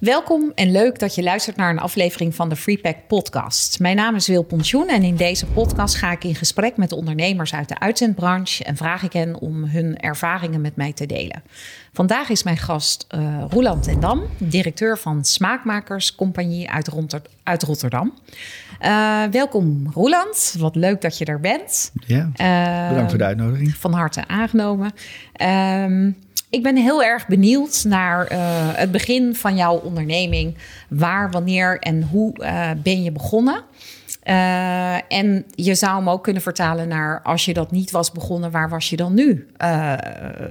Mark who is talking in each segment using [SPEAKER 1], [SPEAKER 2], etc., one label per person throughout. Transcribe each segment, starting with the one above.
[SPEAKER 1] Welkom en leuk dat je luistert naar een aflevering van de Freepack podcast. Mijn naam is Wil Pontjoen en in deze podcast ga ik in gesprek met ondernemers uit de uitzendbranche en vraag ik hen om hun ervaringen met mij te delen. Vandaag is mijn gast uh, Roland ten Dam, directeur van Smaakmakerscompagnie uit, uit Rotterdam. Uh, welkom Roland, wat leuk dat je er bent.
[SPEAKER 2] Ja, bedankt voor de uitnodiging.
[SPEAKER 1] Van harte aangenomen. Uh, ik ben heel erg benieuwd naar uh, het begin van jouw onderneming. Waar, wanneer en hoe uh, ben je begonnen? Uh, en je zou hem ook kunnen vertalen naar als je dat niet was begonnen, waar was je dan nu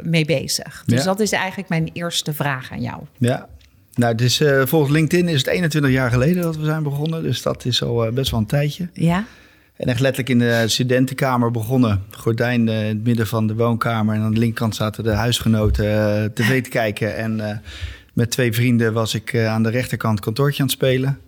[SPEAKER 1] mee bezig? Dus ja. dat is eigenlijk mijn eerste vraag aan jou.
[SPEAKER 2] Ja, nou, dus, volgens LinkedIn is het 21 jaar geleden dat we zijn begonnen. Dus dat is al best wel een tijdje.
[SPEAKER 1] Ja.
[SPEAKER 2] En echt letterlijk in de studentenkamer begonnen. Gordijn in het midden van de woonkamer. En aan de linkerkant zaten de huisgenoten tv te kijken. En uh, met twee vrienden was ik aan de rechterkant kantoortje aan het spelen.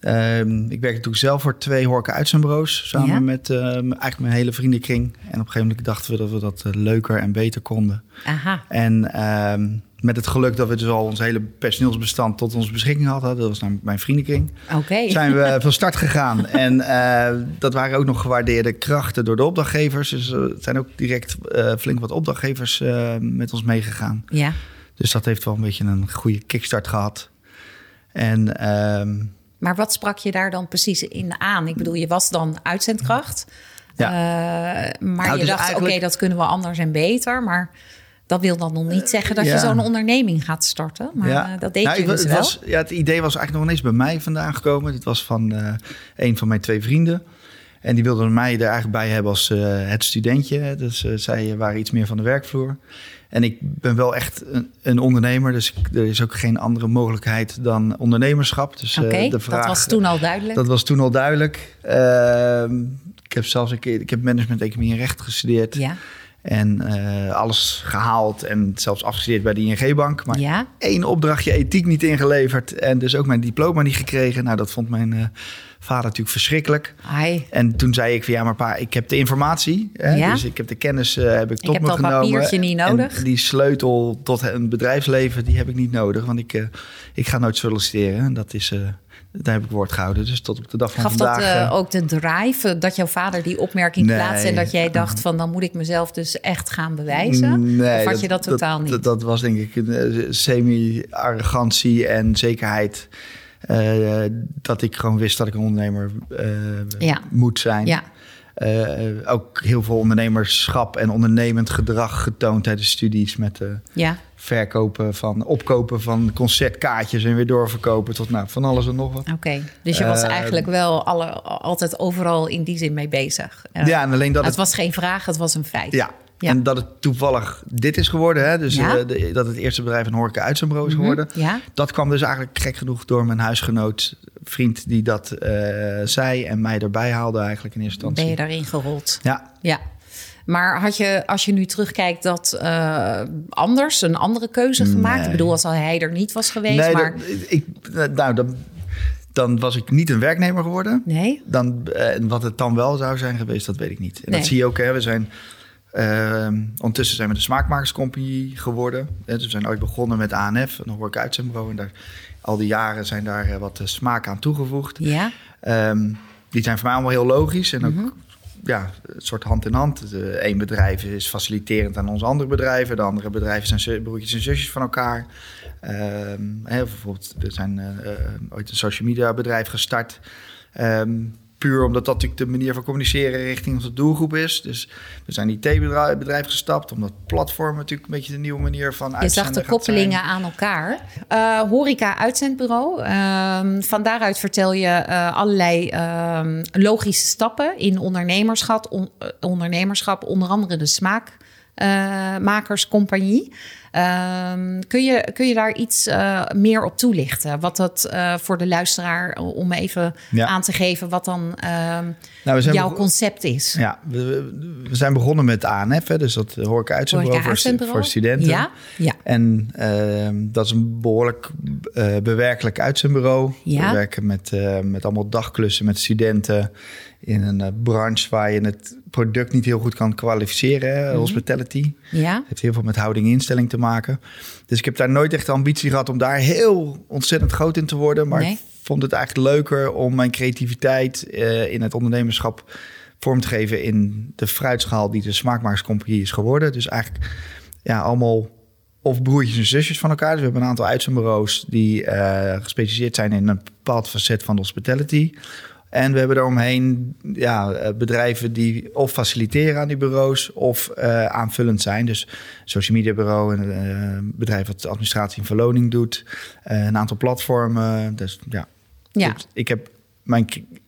[SPEAKER 2] Ehm, ik werkte toen zelf voor twee horken uitzendbureaus. Samen ja? met eigenlijk mijn hele vriendenkring. En op een gegeven moment dachten we dat we dat leuker en beter konden.
[SPEAKER 1] Aha.
[SPEAKER 2] En um, met het geluk dat we dus al ons hele personeelsbestand tot onze beschikking hadden. Dat was namelijk mijn vriendenkring.
[SPEAKER 1] Oké. Okay.
[SPEAKER 2] Zijn we van start gegaan. en uh, dat waren ook nog gewaardeerde krachten door de opdrachtgevers. Dus er zijn ook direct uh, flink wat opdrachtgevers uh, met ons meegegaan.
[SPEAKER 1] Ja.
[SPEAKER 2] Dus dat heeft wel een beetje een goede kickstart gehad. En... ehm
[SPEAKER 1] maar wat sprak je daar dan precies in aan? Ik bedoel, je was dan uitzendkracht.
[SPEAKER 2] Ja.
[SPEAKER 1] maar nou, je dus dacht, eigenlijk... oké, okay, dat kunnen we anders en beter. Maar dat wil dan nog niet zeggen dat ja. je zo'n onderneming gaat starten. Maar ja. dat deed
[SPEAKER 2] nou,
[SPEAKER 1] je dus
[SPEAKER 2] het
[SPEAKER 1] wel.
[SPEAKER 2] Was, ja, het idee was eigenlijk nog ineens bij mij vandaan gekomen. Dit was van uh, een van mijn twee vrienden. En die wilden mij er eigenlijk bij hebben als uh, het studentje. Dus uh, zij waren iets meer van de werkvloer. En ik ben wel echt een, een ondernemer. Dus ik, er is ook geen andere mogelijkheid dan ondernemerschap. Dus
[SPEAKER 1] Oké, okay, dat was toen al duidelijk.
[SPEAKER 2] Dat was toen al duidelijk. Ehm, ik heb zelfs een keer, ik heb management economie en recht gestudeerd.
[SPEAKER 1] Ja.
[SPEAKER 2] En uh, alles gehaald en zelfs afgestudeerd bij de ING-bank. Maar
[SPEAKER 1] ja?
[SPEAKER 2] één opdrachtje ethiek niet ingeleverd. En dus ook mijn diploma niet gekregen. Nou, dat vond mijn uh, vader natuurlijk verschrikkelijk.
[SPEAKER 1] Ai.
[SPEAKER 2] En toen zei ik van ja, maar pa, ik heb de informatie. Hè,
[SPEAKER 1] ja?
[SPEAKER 2] Dus ik heb de kennis uh, heb ik tot
[SPEAKER 1] ik
[SPEAKER 2] me
[SPEAKER 1] heb dat
[SPEAKER 2] genomen.
[SPEAKER 1] papiertje niet nodig.
[SPEAKER 2] En die sleutel tot een bedrijfsleven, die heb ik niet nodig. Want ik, ik ga nooit solliciteren. En dat is... Daar heb ik woord gehouden. Dus tot op de dag van
[SPEAKER 1] Gaf
[SPEAKER 2] vandaag.
[SPEAKER 1] Gaf dat uh, ook de drive dat jouw vader die opmerking
[SPEAKER 2] nee.
[SPEAKER 1] plaatste en dat jij dacht van dan moet ik mezelf dus echt gaan bewijzen?
[SPEAKER 2] Nee,
[SPEAKER 1] of had je dat, totaal
[SPEAKER 2] dat,
[SPEAKER 1] niet?
[SPEAKER 2] Dat, dat, was denk ik een semi-arrogantie en zekerheid. Uh, dat ik gewoon wist dat ik een ondernemer uh,
[SPEAKER 1] ja.
[SPEAKER 2] moet zijn.
[SPEAKER 1] Ja.
[SPEAKER 2] Uh, ook heel veel ondernemerschap en ondernemend gedrag getoond tijdens studies met
[SPEAKER 1] ja.
[SPEAKER 2] Verkopen van opkopen van concertkaartjes en weer doorverkopen tot nou van alles en nog wat.
[SPEAKER 1] Oké, okay. dus je was uh, eigenlijk wel alle, altijd overal in die zin mee bezig.
[SPEAKER 2] Uh, ja, en alleen dat
[SPEAKER 1] het, het was geen vraag, het was een feit.
[SPEAKER 2] Ja. Ja. En dat het toevallig dit is geworden, hè? Dus
[SPEAKER 1] ja.
[SPEAKER 2] uh, de, dat het eerste bedrijf een horeca uitzendbureau is geworden.
[SPEAKER 1] Mm -hmm. ja.
[SPEAKER 2] Dat kwam dus eigenlijk gek genoeg door mijn huisgenoot, vriend die dat zei en mij erbij haalde eigenlijk in eerste instantie.
[SPEAKER 1] Ben je daarin gerold?
[SPEAKER 2] Ja.
[SPEAKER 1] Ja. Maar had je, als je nu terugkijkt, dat uh, anders, een andere keuze gemaakt?
[SPEAKER 2] Nee.
[SPEAKER 1] Ik bedoel, als hij er niet was geweest.
[SPEAKER 2] Nee,
[SPEAKER 1] maar...
[SPEAKER 2] dat, ik, nou, dan, dan was ik niet een werknemer geworden.
[SPEAKER 1] Nee.
[SPEAKER 2] Dan, en wat het dan wel zou zijn geweest, dat weet ik niet. En
[SPEAKER 1] Nee.
[SPEAKER 2] dat zie je ook, hè. We zijn... Uh, ondertussen zijn we de Smaakmakerscompagnie geworden. Dus we zijn ooit begonnen met ANF, een horeca uitzendbureau. En daar, al die jaren zijn daar wat smaak aan toegevoegd.
[SPEAKER 1] Ja.
[SPEAKER 2] Um, die zijn voor mij allemaal heel logisch. En ook
[SPEAKER 1] Mm -hmm.
[SPEAKER 2] Ja, een soort hand in hand. Eén bedrijf is faciliterend aan onze andere bedrijven. De andere bedrijven zijn broertjes en zusjes van elkaar. Hè, bijvoorbeeld, we zijn uh, ooit een social media bedrijf gestart. Um, puur omdat dat natuurlijk de manier van communiceren richting onze doelgroep is. Dus we zijn IT-bedrijf gestapt, omdat platform natuurlijk een beetje de nieuwe manier van
[SPEAKER 1] Je zag de koppelingen
[SPEAKER 2] zijn.
[SPEAKER 1] aan elkaar. Uh, horeca uitzendbureau. Uh, van daaruit vertel je uh, allerlei logische stappen in ondernemerschap, on, ondernemerschap, onder andere de smaakmakerscompagnie. Um, kun, je, kun je daar iets uh, meer op toelichten? Wat dat uh, voor de luisteraar, om even ja. aan te geven, wat dan uh, nou, jouw concept is?
[SPEAKER 2] Ja, we, we, zijn begonnen met ANF, dus dat hoor ik uitzendbureau voor, voor studenten.
[SPEAKER 1] Ja, ja.
[SPEAKER 2] En ehm, dat is een behoorlijk uh, bewerkelijk uitzendbureau.
[SPEAKER 1] Ja.
[SPEAKER 2] We werken met, met allemaal dagklussen met studenten in een branche waar je het product niet heel goed kan kwalificeren, hè,
[SPEAKER 1] Mhm.
[SPEAKER 2] hospitality.
[SPEAKER 1] Ja.
[SPEAKER 2] Het heeft heel veel met houding en instelling te maken. Dus ik heb daar nooit echt de ambitie gehad om daar heel ontzettend groot in te worden. Maar
[SPEAKER 1] Nee.
[SPEAKER 2] ik vond het eigenlijk leuker om mijn creativiteit eh, in het ondernemerschap vorm te geven in de fruitschaal die de Smaakmakerscompagnie is geworden. Dus eigenlijk ja, allemaal of broertjes en zusjes van elkaar. Dus we hebben een aantal uitzendbureaus die eh, gespecialiseerd zijn in een bepaald facet van de hospitality. En we hebben eromheen ja, eh, bedrijven die of faciliteren aan die bureaus of eh, aanvullend zijn. Dus social media bureau, een eh, bedrijf wat administratie en verloning doet, een aantal platformen. Dus ja,
[SPEAKER 1] Ja.
[SPEAKER 2] Dus ik heb mijn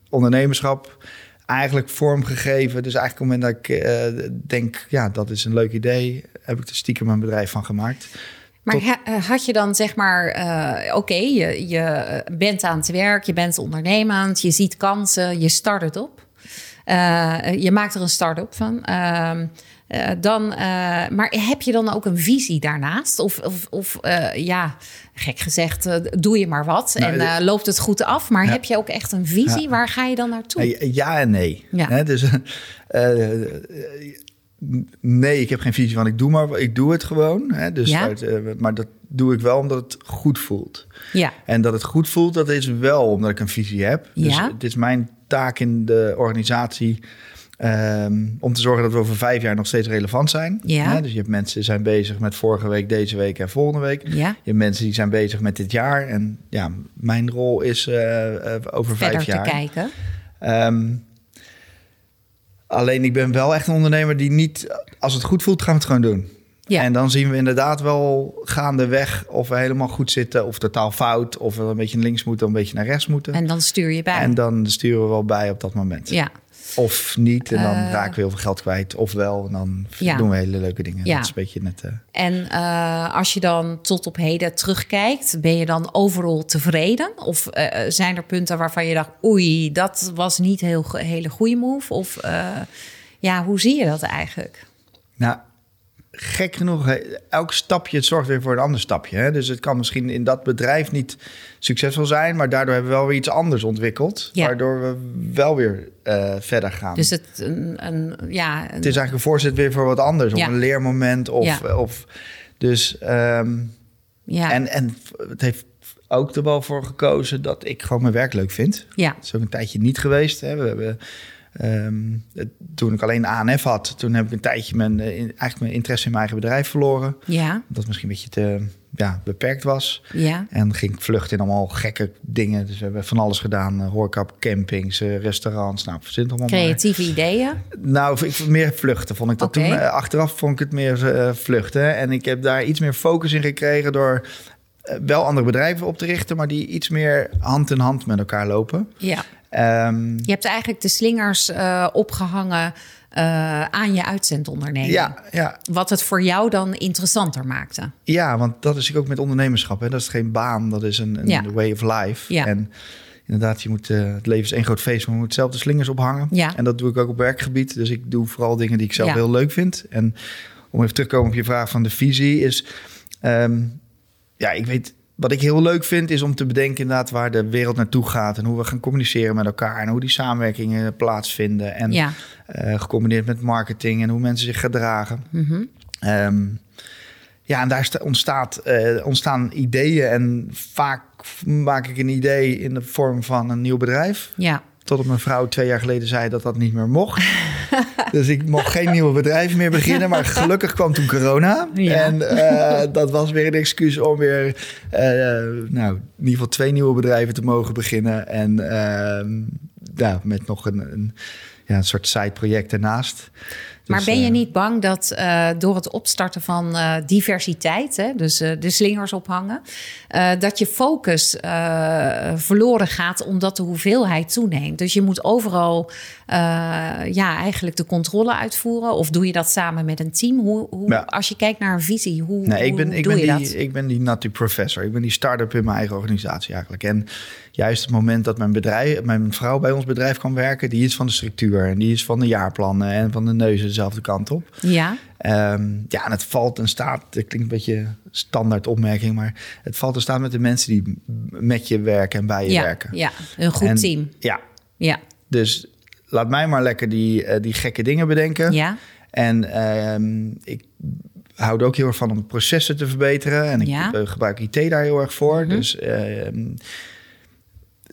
[SPEAKER 2] ondernemerschap eigenlijk vormgegeven. Dus eigenlijk op het moment dat ik denk, ja, dat is een leuk idee, heb ik er stiekem mijn bedrijf van gemaakt.
[SPEAKER 1] Maar
[SPEAKER 2] Tot-
[SPEAKER 1] eh, had je dan zeg maar, eh, oké, je, je bent aan het werk, je bent ondernemend, je ziet kansen, je start het op. Eh, je maakt er een start-up van. Ehm, eh, dan, maar heb je dan ook een visie daarnaast? Of, of, of ja, gek gezegd, doe je maar wat
[SPEAKER 2] Nou,
[SPEAKER 1] en loopt het goed af? Maar
[SPEAKER 2] Ja.
[SPEAKER 1] heb je ook echt een visie?
[SPEAKER 2] Ja.
[SPEAKER 1] Waar ga je dan naartoe?
[SPEAKER 2] Ja en nee.
[SPEAKER 1] Ja.
[SPEAKER 2] Dus, nee, ik heb geen visie van ik doe maar, ik doe het gewoon. Hè, dus
[SPEAKER 1] Ja.
[SPEAKER 2] uit, eh, maar dat doe ik wel omdat het goed voelt.
[SPEAKER 1] Ja,
[SPEAKER 2] En dat het goed voelt, dat is wel omdat ik een visie heb. Dus
[SPEAKER 1] Ja.
[SPEAKER 2] het is mijn taak in de organisatie ehm, om te zorgen dat we over vijf jaar nog steeds relevant zijn.
[SPEAKER 1] Ja.
[SPEAKER 2] Hè, dus je hebt mensen die zijn bezig met vorige week, deze week en volgende week.
[SPEAKER 1] ja.
[SPEAKER 2] Je hebt mensen die zijn bezig met dit jaar. En ja, mijn rol is eh, eh, over
[SPEAKER 1] verder
[SPEAKER 2] vijf jaar.
[SPEAKER 1] te kijken.
[SPEAKER 2] Ehm, alleen ik ben wel echt een ondernemer die niet... Als het goed voelt, gaan we het gewoon doen.
[SPEAKER 1] Ja.
[SPEAKER 2] En dan zien we inderdaad wel gaandeweg of we helemaal goed zitten... of totaal fout, of we een beetje naar links moeten... of een beetje naar rechts moeten.
[SPEAKER 1] En dan stuur je bij.
[SPEAKER 2] En dan sturen we wel bij op dat moment.
[SPEAKER 1] ja.
[SPEAKER 2] Of niet, en dan
[SPEAKER 1] Eh.
[SPEAKER 2] raken we heel veel geld kwijt. Of wel, en dan
[SPEAKER 1] Ja.
[SPEAKER 2] doen we hele leuke dingen.
[SPEAKER 1] Ja.
[SPEAKER 2] Dat is een beetje net... eh,
[SPEAKER 1] En eh, als je dan tot op heden terugkijkt, ben je dan overal tevreden? Of zijn er punten waarvan je dacht, oei, dat was niet een heel, hele goede move? Of ja, hoe zie je dat eigenlijk?
[SPEAKER 2] Nou, gek genoeg, elk stapje het zorgt weer voor een ander stapje. Hè? Dus het kan misschien in dat bedrijf niet succesvol zijn, maar daardoor hebben we wel weer iets anders ontwikkeld.
[SPEAKER 1] Ja.
[SPEAKER 2] Waardoor we wel weer eh, verder gaan.
[SPEAKER 1] Dus het, een, een, ja, een-
[SPEAKER 2] het is eigenlijk een voorzet weer voor wat anders,
[SPEAKER 1] Ja.
[SPEAKER 2] of een leermoment. Of, of, dus, ehm,
[SPEAKER 1] ja,
[SPEAKER 2] en, en het heeft ook er wel voor gekozen dat ik gewoon mijn werk leuk vind.
[SPEAKER 1] ja,
[SPEAKER 2] Dat is ook een tijdje niet geweest. Hè. We hebben, ehm, toen ik alleen ANF had, toen heb ik een tijdje mijn, eh, eigenlijk mijn interesse in mijn eigen bedrijf verloren.
[SPEAKER 1] ja,
[SPEAKER 2] Dat misschien een beetje te ja, beperkt was.
[SPEAKER 1] ja,
[SPEAKER 2] En ging ik vluchten in allemaal gekke dingen. Dus we hebben van alles gedaan. Uh, horeca, campings, eh, restaurants. Nou, verzin het allemaal maar.
[SPEAKER 1] creatieve ideeën.
[SPEAKER 2] Nou, ik meer vluchten vond ik dat toen. Eh, achteraf vond ik het meer eh, vluchten. En ik heb daar iets meer focus in gekregen door eh, wel andere bedrijven op te richten, maar die iets meer hand in hand met elkaar lopen.
[SPEAKER 1] Ja,
[SPEAKER 2] Ehm,
[SPEAKER 1] je hebt eigenlijk de slingers eh, opgehangen eh, aan je uitzendonderneming.
[SPEAKER 2] ja, ja,
[SPEAKER 1] Wat het voor jou dan interessanter maakte.
[SPEAKER 2] ja, want dat is ook met ondernemerschap. Hè. Dat is geen baan, dat is een, een
[SPEAKER 1] Ja.
[SPEAKER 2] way of life.
[SPEAKER 1] Ja.
[SPEAKER 2] En inderdaad, je moet, eh, het leven is één groot feest, maar je moet zelf de slingers ophangen.
[SPEAKER 1] Ja.
[SPEAKER 2] En dat doe ik ook op werkgebied. Dus ik doe vooral dingen die ik zelf
[SPEAKER 1] Ja.
[SPEAKER 2] heel leuk vind. En om even terug te komen op je vraag van de visie is... ehm, ja, ik weet... Wat ik heel leuk vind is om te bedenken inderdaad waar de wereld naartoe gaat en hoe we gaan communiceren met elkaar en hoe die samenwerkingen plaatsvinden en
[SPEAKER 1] Ja.
[SPEAKER 2] eh, gecombineerd met marketing en hoe mensen zich gedragen.
[SPEAKER 1] Mhm.
[SPEAKER 2] Ehm, ja, en daar sta- ontstaat, eh, ontstaan ideeën. En vaak maak ik een idee in de vorm van een nieuw bedrijf.
[SPEAKER 1] Ja,
[SPEAKER 2] Totdat mijn vrouw twee jaar geleden zei dat dat niet meer mocht. dus ik mocht geen nieuwe bedrijf meer beginnen. Maar gelukkig kwam toen corona.
[SPEAKER 1] Ja.
[SPEAKER 2] En eh, dat was weer een excuus om weer... eh, nou, in ieder geval twee nieuwe bedrijven te mogen beginnen. En ehm, ja, met nog een, een, ja, een soort side-project ernaast.
[SPEAKER 1] Maar
[SPEAKER 2] Dus,
[SPEAKER 1] ben je
[SPEAKER 2] eh,
[SPEAKER 1] niet bang dat eh, door het opstarten van eh, diversiteit, hè, dus de slingers ophangen, dat je focus verloren gaat omdat de hoeveelheid toeneemt? Dus je moet overal ja, eigenlijk de controle uitvoeren. Of doe je dat samen met een team? Hoe, hoe,
[SPEAKER 2] Ja.
[SPEAKER 1] Als je kijkt naar een visie, hoe,
[SPEAKER 2] Nee, ik
[SPEAKER 1] hoe
[SPEAKER 2] ben, ik
[SPEAKER 1] doe
[SPEAKER 2] ben,
[SPEAKER 1] je
[SPEAKER 2] die,
[SPEAKER 1] dat?
[SPEAKER 2] ik ben die nutty professor. Ik ben die start-up in mijn eigen organisatie eigenlijk. En juist het moment dat mijn, bedrijf, mijn vrouw bij ons bedrijf kan werken... die is van de structuur en die is van de jaarplannen... en van de neuzen dezelfde kant op.
[SPEAKER 1] Ja,
[SPEAKER 2] Ehm, ja, en het valt en staat... Dat klinkt een beetje standaard opmerking... maar het valt en staat met de mensen die met je werken en bij je
[SPEAKER 1] ja,
[SPEAKER 2] werken.
[SPEAKER 1] ja, een goed
[SPEAKER 2] En-
[SPEAKER 1] team.
[SPEAKER 2] Ja,
[SPEAKER 1] Ja,
[SPEAKER 2] dus laat mij maar lekker die, eh, die gekke dingen bedenken.
[SPEAKER 1] Ja,
[SPEAKER 2] En ehm, ik hou er ook heel erg van om processen te verbeteren. En ik
[SPEAKER 1] Ja.
[SPEAKER 2] eh, gebruik IT daar heel erg voor.
[SPEAKER 1] Mhm.
[SPEAKER 2] Dus ehm,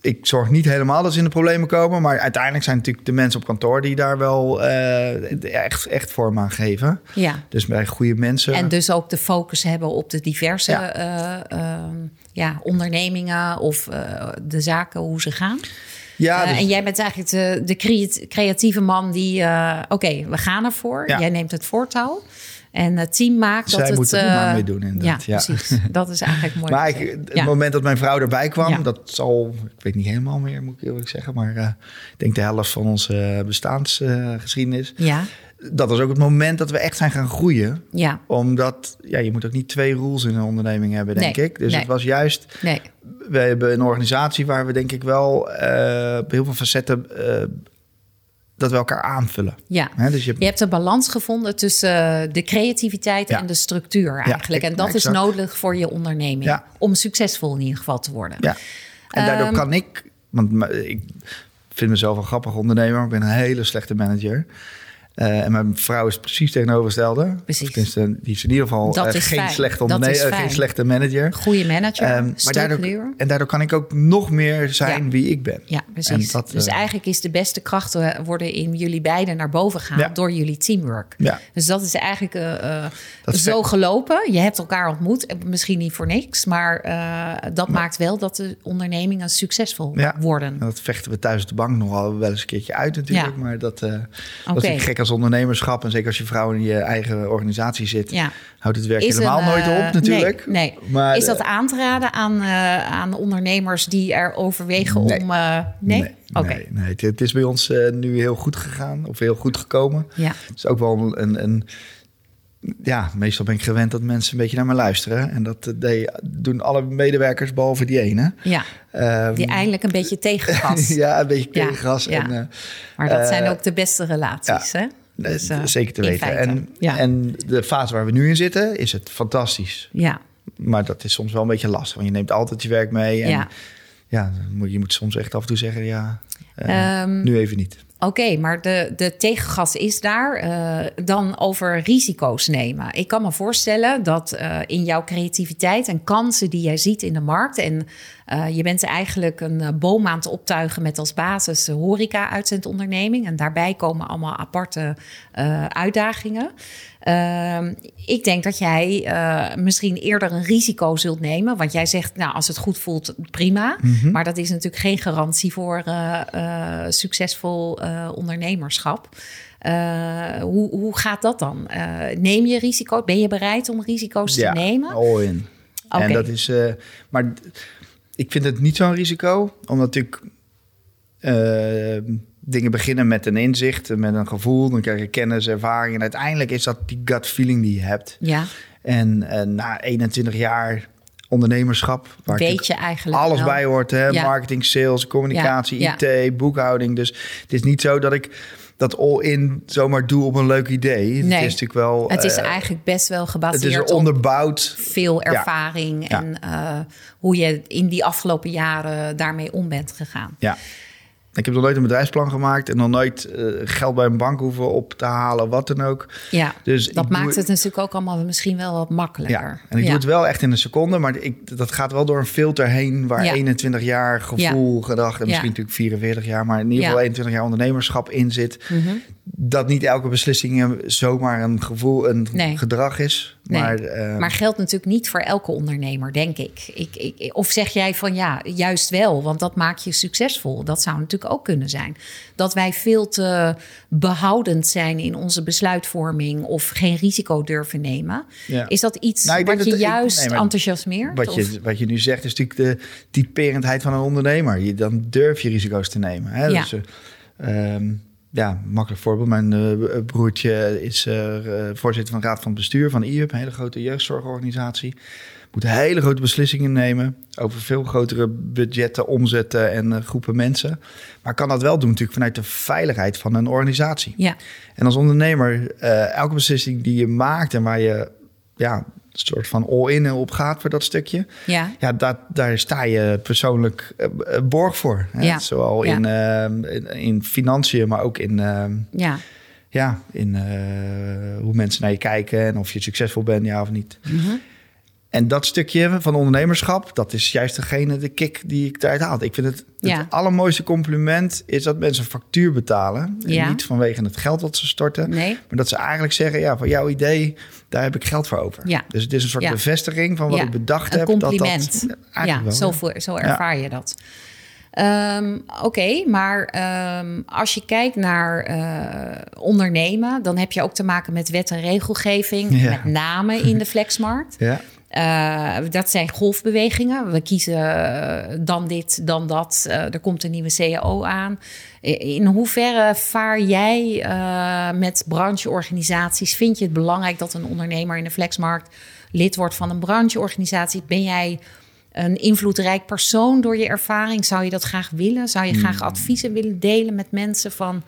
[SPEAKER 2] ik zorg niet helemaal dat ze in de problemen komen. Maar uiteindelijk zijn natuurlijk de mensen op kantoor die daar wel eh, echt, echt vorm aan geven.
[SPEAKER 1] ja.
[SPEAKER 2] Dus bij goede mensen.
[SPEAKER 1] En dus ook de focus hebben op de diverse
[SPEAKER 2] Ja.
[SPEAKER 1] eh, ehm, ja, ondernemingen of eh, de zaken, hoe ze gaan.
[SPEAKER 2] ja,
[SPEAKER 1] Eh,
[SPEAKER 2] dus-
[SPEAKER 1] En jij bent eigenlijk de, de creat- creatieve man die, eh, oké, we gaan ervoor.
[SPEAKER 2] Ja.
[SPEAKER 1] Jij neemt het voortouw. En het team maakt
[SPEAKER 2] Zij
[SPEAKER 1] dat het...
[SPEAKER 2] moeten er
[SPEAKER 1] eh,
[SPEAKER 2] maar mee doen, inderdaad.
[SPEAKER 1] Ja, precies. Dat is eigenlijk mooi.
[SPEAKER 2] Maar ik, het moment dat mijn vrouw erbij kwam, dat zal, ik weet niet helemaal meer, moet ik eerlijk zeggen, maar eh, ik denk de helft van onze bestaansgeschiedenis.
[SPEAKER 1] Ja,
[SPEAKER 2] dat was ook het moment dat we echt zijn gaan groeien.
[SPEAKER 1] ja,
[SPEAKER 2] Omdat, ja, je moet ook niet twee rules in een onderneming hebben, denk
[SPEAKER 1] Nee,
[SPEAKER 2] ik. Dus
[SPEAKER 1] nee.
[SPEAKER 2] het was juist,
[SPEAKER 1] nee.
[SPEAKER 2] we hebben een organisatie waar we denk ik wel eh, op heel veel facetten eh, dat we elkaar aanvullen.
[SPEAKER 1] Ja.
[SPEAKER 2] Dus je,
[SPEAKER 1] Je hebt een balans gevonden tussen eh, de creativiteit
[SPEAKER 2] Ja.
[SPEAKER 1] en de structuur eigenlijk.
[SPEAKER 2] ik-
[SPEAKER 1] en dat
[SPEAKER 2] exact.
[SPEAKER 1] is nodig voor je onderneming.
[SPEAKER 2] Ja.
[SPEAKER 1] Om succesvol in ieder geval te worden.
[SPEAKER 2] ja. En daardoor
[SPEAKER 1] Ehm,
[SPEAKER 2] kan ik, want ik vind mezelf een grappig ondernemer, ik ben een hele slechte manager. Eh, en mijn vrouw is precies tegenovergestelde.
[SPEAKER 1] Precies.
[SPEAKER 2] Tenminste, die is in ieder geval eh, geen,
[SPEAKER 1] fijn.
[SPEAKER 2] slechte
[SPEAKER 1] is
[SPEAKER 2] ondernemer, eh, geen slechte manager.
[SPEAKER 1] Goede manager,
[SPEAKER 2] Ehm, maar daardoor, en daardoor kan ik ook nog meer zijn
[SPEAKER 1] Ja.
[SPEAKER 2] wie ik ben.
[SPEAKER 1] Ja, precies.
[SPEAKER 2] Dat,
[SPEAKER 1] dus eigenlijk is de beste krachten worden in jullie beiden naar boven
[SPEAKER 2] Ja.
[SPEAKER 1] door jullie teamwork.
[SPEAKER 2] Ja.
[SPEAKER 1] Dus dat is eigenlijk
[SPEAKER 2] Dat is
[SPEAKER 1] zo
[SPEAKER 2] vet.
[SPEAKER 1] gelopen. Je hebt elkaar ontmoet, misschien niet voor niks, maar dat maakt wel dat de ondernemingen succesvol
[SPEAKER 2] Ja.
[SPEAKER 1] worden.
[SPEAKER 2] En dat vechten we thuis de bank nogal wel eens een keertje uit natuurlijk. Maar dat, dat is gek als ondernemerschap. En zeker als je vrouw in je eigen organisatie zit.
[SPEAKER 1] Ja.
[SPEAKER 2] Houdt het werk
[SPEAKER 1] Is
[SPEAKER 2] helemaal
[SPEAKER 1] een,
[SPEAKER 2] nooit
[SPEAKER 1] eh,
[SPEAKER 2] op natuurlijk.
[SPEAKER 1] Nee, nee.
[SPEAKER 2] Maar,
[SPEAKER 1] is dat
[SPEAKER 2] eh,
[SPEAKER 1] aan te raden aan, eh, aan ondernemers die er overwegen
[SPEAKER 2] Nee.
[SPEAKER 1] om... nee?
[SPEAKER 2] Nee,
[SPEAKER 1] Oké.
[SPEAKER 2] nee, nee. Het, is bij ons nu heel goed gegaan. Of heel goed gekomen.
[SPEAKER 1] Ja.
[SPEAKER 2] Het is ook wel een, een... Ja, meestal ben ik gewend dat mensen een beetje naar me luisteren. En dat eh, de- doen alle medewerkers behalve die ene.
[SPEAKER 1] ja,
[SPEAKER 2] Ehm,
[SPEAKER 1] die eindelijk een beetje tegengas.
[SPEAKER 2] ja, een beetje tegengas.
[SPEAKER 1] ja.
[SPEAKER 2] En, eh,
[SPEAKER 1] Maar dat zijn
[SPEAKER 2] Eh,
[SPEAKER 1] ook de beste relaties, hè? Dus,
[SPEAKER 2] zeker te weten. En, en de fase waar we nu in zitten, is het fantastisch.
[SPEAKER 1] Ja,
[SPEAKER 2] Maar dat is soms wel een beetje lastig. Want je neemt altijd je werk mee. En
[SPEAKER 1] Ja.
[SPEAKER 2] ja, je moet soms echt af en toe zeggen, ja, eh,
[SPEAKER 1] Ehm,
[SPEAKER 2] nu even niet.
[SPEAKER 1] Oké, maar de, de tegengas is daar. Eh, dan over risico's nemen. Ik kan me voorstellen dat eh, in jouw creativiteit en kansen die jij ziet in de markt. En eh, je bent eigenlijk een eh, boom aan het optuigen met als basis de horeca-uitzendonderneming. En daarbij komen allemaal aparte eh, uitdagingen. Ehm, ik denk dat jij misschien eerder een risico zult nemen. Want jij zegt, nou, als het goed voelt, prima.
[SPEAKER 2] Mhm.
[SPEAKER 1] Maar dat is natuurlijk geen garantie voor succesvol ondernemerschap. Hoe, hoe gaat dat dan? Neem je risico? Ben je bereid om risico's te nemen?
[SPEAKER 2] all in. En dat is, maar ik vind het niet zo'n risico, omdat natuurlijk eh, dingen beginnen met een inzicht, met een gevoel, dan krijg je kennis, ervaring en uiteindelijk is dat die gut feeling die je hebt.
[SPEAKER 1] Ja,
[SPEAKER 2] En eh, na 21 jaar ondernemerschap, waar
[SPEAKER 1] weet je eigenlijk
[SPEAKER 2] alles
[SPEAKER 1] wel.
[SPEAKER 2] bij hoort, hè?
[SPEAKER 1] Ja.
[SPEAKER 2] marketing, sales, communicatie,
[SPEAKER 1] Ja,
[SPEAKER 2] IT, boekhouding. Dus het is niet zo dat ik dat all-in zomaar doe op een leuk idee. Het
[SPEAKER 1] Nee.
[SPEAKER 2] is natuurlijk wel.
[SPEAKER 1] Het is
[SPEAKER 2] eh,
[SPEAKER 1] eigenlijk best wel
[SPEAKER 2] het
[SPEAKER 1] gebaseerd
[SPEAKER 2] is er
[SPEAKER 1] op
[SPEAKER 2] onderbouwd.
[SPEAKER 1] veel ervaring
[SPEAKER 2] Ja.
[SPEAKER 1] en eh, hoe je in die afgelopen jaren daarmee om bent gegaan.
[SPEAKER 2] Ja. Ik heb nog nooit een bedrijfsplan gemaakt en nog nooit eh, geld bij een bank hoeven op te halen, wat dan ook.
[SPEAKER 1] Ja,
[SPEAKER 2] Dus
[SPEAKER 1] dat
[SPEAKER 2] doe-
[SPEAKER 1] maakt het natuurlijk ook allemaal misschien wel wat makkelijker.
[SPEAKER 2] Ja, en ik doe het wel echt in een seconde, maar ik, dat gaat wel door een filter heen waar
[SPEAKER 1] Ja.
[SPEAKER 2] 21 jaar gevoel, gedacht en misschien natuurlijk 44 jaar, maar in ieder geval 21 jaar ondernemerschap in zit.
[SPEAKER 1] Mhm.
[SPEAKER 2] Dat niet elke beslissing eh, zomaar een gevoel, een
[SPEAKER 1] Nee.
[SPEAKER 2] gedrag is.
[SPEAKER 1] Nee,
[SPEAKER 2] Maar, eh,
[SPEAKER 1] maar geldt natuurlijk niet voor elke ondernemer, denk ik. Ik, ik. Of zeg jij van ja, juist wel, want dat maakt je succesvol. Dat zou natuurlijk ook kunnen zijn. Dat wij veel te behoudend zijn in onze besluitvorming of geen risico durven nemen.
[SPEAKER 2] Ja.
[SPEAKER 1] Is dat iets
[SPEAKER 2] Nou,
[SPEAKER 1] wat je
[SPEAKER 2] dat-
[SPEAKER 1] juist
[SPEAKER 2] nee,
[SPEAKER 1] enthousiasmeert?
[SPEAKER 2] wat,
[SPEAKER 1] Of-
[SPEAKER 2] je, wat je nu zegt is natuurlijk de typerendheid van een ondernemer. Je, dan durf je risico's te nemen. Hè?
[SPEAKER 1] Ja.
[SPEAKER 2] Dus, eh, ehm, ja, makkelijk voorbeeld. Mijn eh, broertje is eh, voorzitter van de raad van bestuur van IUP, een hele grote jeugdzorgorganisatie. Moet hele grote beslissingen nemen over veel grotere budgetten, omzetten en eh, groepen mensen. Maar kan dat wel doen natuurlijk vanuit de veiligheid van een organisatie.
[SPEAKER 1] Ja,
[SPEAKER 2] En als ondernemer, eh, elke beslissing die je maakt en waar je ja, soort van all-in op gaat voor dat stukje.
[SPEAKER 1] Ja.
[SPEAKER 2] Ja, dat, daar sta je persoonlijk uh, borg voor. Hè?
[SPEAKER 1] Ja.
[SPEAKER 2] Zowel
[SPEAKER 1] Ja.
[SPEAKER 2] In, uh, in, in financiën, maar ook in, uh,
[SPEAKER 1] Ja.
[SPEAKER 2] ja, in uh, hoe mensen naar je kijken en of je succesvol bent, ja of niet.
[SPEAKER 1] Mhm.
[SPEAKER 2] En dat stukje van ondernemerschap, dat is juist degene, de kick die ik daaruit haal. Ik vind het,
[SPEAKER 1] Ja.
[SPEAKER 2] het allermooiste compliment is dat mensen een factuur betalen. En
[SPEAKER 1] Ja.
[SPEAKER 2] niet vanwege het geld wat ze storten.
[SPEAKER 1] Nee.
[SPEAKER 2] Maar dat ze eigenlijk zeggen, ja, voor jouw idee, daar heb ik geld voor over.
[SPEAKER 1] Ja.
[SPEAKER 2] Dus het is een soort bevestiging van wat ik bedacht
[SPEAKER 1] Een
[SPEAKER 2] heb.
[SPEAKER 1] compliment.
[SPEAKER 2] Dat dat,
[SPEAKER 1] ja,
[SPEAKER 2] wel,
[SPEAKER 1] zo, voor, zo ervaar je dat. Ehm, Oké, maar ehm, als je kijkt naar eh, ondernemen, dan heb je ook te maken met wet en regelgeving,
[SPEAKER 2] Ja.
[SPEAKER 1] met name in de flexmarkt.
[SPEAKER 2] Ja.
[SPEAKER 1] Eh, dat zijn golfbewegingen. We kiezen eh, dan dit, dan dat. Eh, er komt een nieuwe CAO aan. In hoeverre vaar jij met brancheorganisaties? Vind je het belangrijk dat een ondernemer in de flexmarkt lid wordt van een brancheorganisatie? Ben jij een invloedrijk persoon door je ervaring? Zou je dat graag willen? Zou je graag adviezen willen delen met mensen van...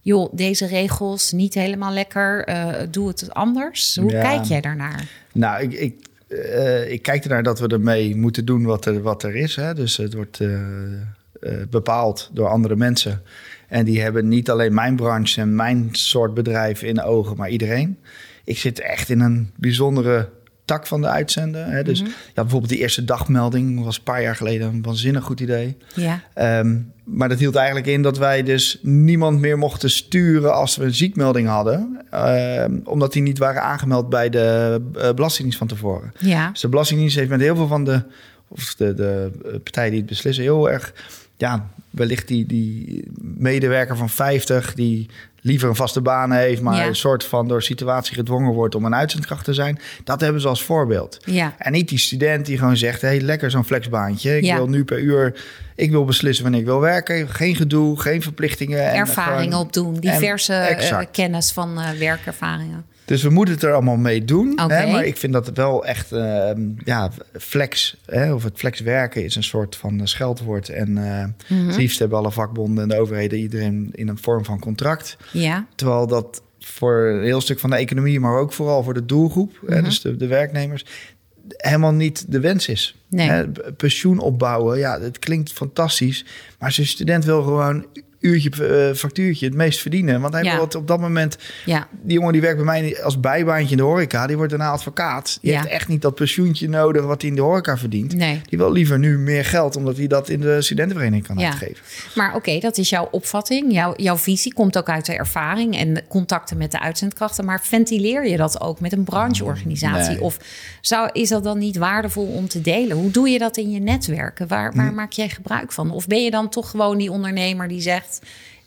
[SPEAKER 1] joh, deze regels niet helemaal lekker, doe het anders? Hoe
[SPEAKER 2] Ja.
[SPEAKER 1] kijk jij daarnaar?
[SPEAKER 2] Nou, ik, ik, eh, ik kijk ernaar dat we ermee moeten doen wat er, wat er is. Hè? Dus het wordt eh, eh, bepaald door andere mensen. En die hebben niet alleen mijn branche en mijn soort bedrijf in de ogen, maar iedereen. Ik zit echt in een bijzondere tak van de uitzenden. Hè? Dus ja, bijvoorbeeld die eerste dagmelding was een paar jaar geleden een waanzinnig goed idee.
[SPEAKER 1] Ja.
[SPEAKER 2] Ehm, maar dat hield eigenlijk in dat wij dus niemand meer mochten sturen als we een ziekmelding hadden. Ehm, omdat die niet waren aangemeld bij de eh, Belastingdienst van tevoren.
[SPEAKER 1] Ja.
[SPEAKER 2] Dus de Belastingdienst heeft met heel veel van de, of de, de eh, partijen die het beslissen, heel erg, ja, wellicht die, die medewerker van 50 die liever een vaste baan heeft, maar
[SPEAKER 1] Ja.
[SPEAKER 2] een soort van door situatie gedwongen wordt om een uitzendkracht te zijn. Dat hebben ze als voorbeeld.
[SPEAKER 1] Ja.
[SPEAKER 2] En niet die student die gewoon zegt: hey, lekker zo'n flexbaantje. Ik
[SPEAKER 1] Ja.
[SPEAKER 2] wil nu per uur, ik wil beslissen wanneer ik wil werken. Geen gedoe, geen verplichtingen. en
[SPEAKER 1] ervaringen
[SPEAKER 2] gewoon-
[SPEAKER 1] opdoen,
[SPEAKER 2] en-
[SPEAKER 1] diverse eh, kennis van eh, werkervaringen.
[SPEAKER 2] Dus we moeten het er allemaal mee doen. Hè? Maar ik vind dat het wel echt, eh, ja, flex, hè? of het flex werken is een soort van eh, scheldwoord. En eh
[SPEAKER 1] Mhm.
[SPEAKER 2] het liefst hebben alle vakbonden en de overheden iedereen in een vorm van contract.
[SPEAKER 1] Ja,
[SPEAKER 2] Terwijl dat voor een heel stuk van de economie, maar ook vooral voor de doelgroep, hè,
[SPEAKER 1] Mhm.
[SPEAKER 2] dus de, de werknemers, helemaal niet de wens is.
[SPEAKER 1] Nee.
[SPEAKER 2] Hè, pensioen opbouwen, ja, het klinkt fantastisch. Maar zo'n student wil gewoon uurtje, eh, factuurtje, het meest verdienen. Want hij
[SPEAKER 1] Ja.
[SPEAKER 2] het op dat moment
[SPEAKER 1] ja,
[SPEAKER 2] die jongen die werkt bij mij als bijbaantje in de horeca, die wordt daarna advocaat. Die
[SPEAKER 1] Ja.
[SPEAKER 2] heeft echt niet dat pensioentje nodig wat hij in de horeca verdient.
[SPEAKER 1] nee.
[SPEAKER 2] Die wil liever nu meer geld, omdat hij dat in de studentenvereniging kan
[SPEAKER 1] Ja.
[SPEAKER 2] uitgeven.
[SPEAKER 1] Maar oké, dat is jouw opvatting. Jouw, jouw visie komt ook uit de ervaring en de contacten met de uitzendkrachten. Maar ventileer je dat ook met een brancheorganisatie?
[SPEAKER 2] Nee.
[SPEAKER 1] Of zou, is dat dan niet waardevol om te delen? Hoe doe je dat in je netwerken? Waar, waar
[SPEAKER 2] Hm.
[SPEAKER 1] maak jij gebruik van? Of ben je dan toch gewoon die ondernemer die zegt...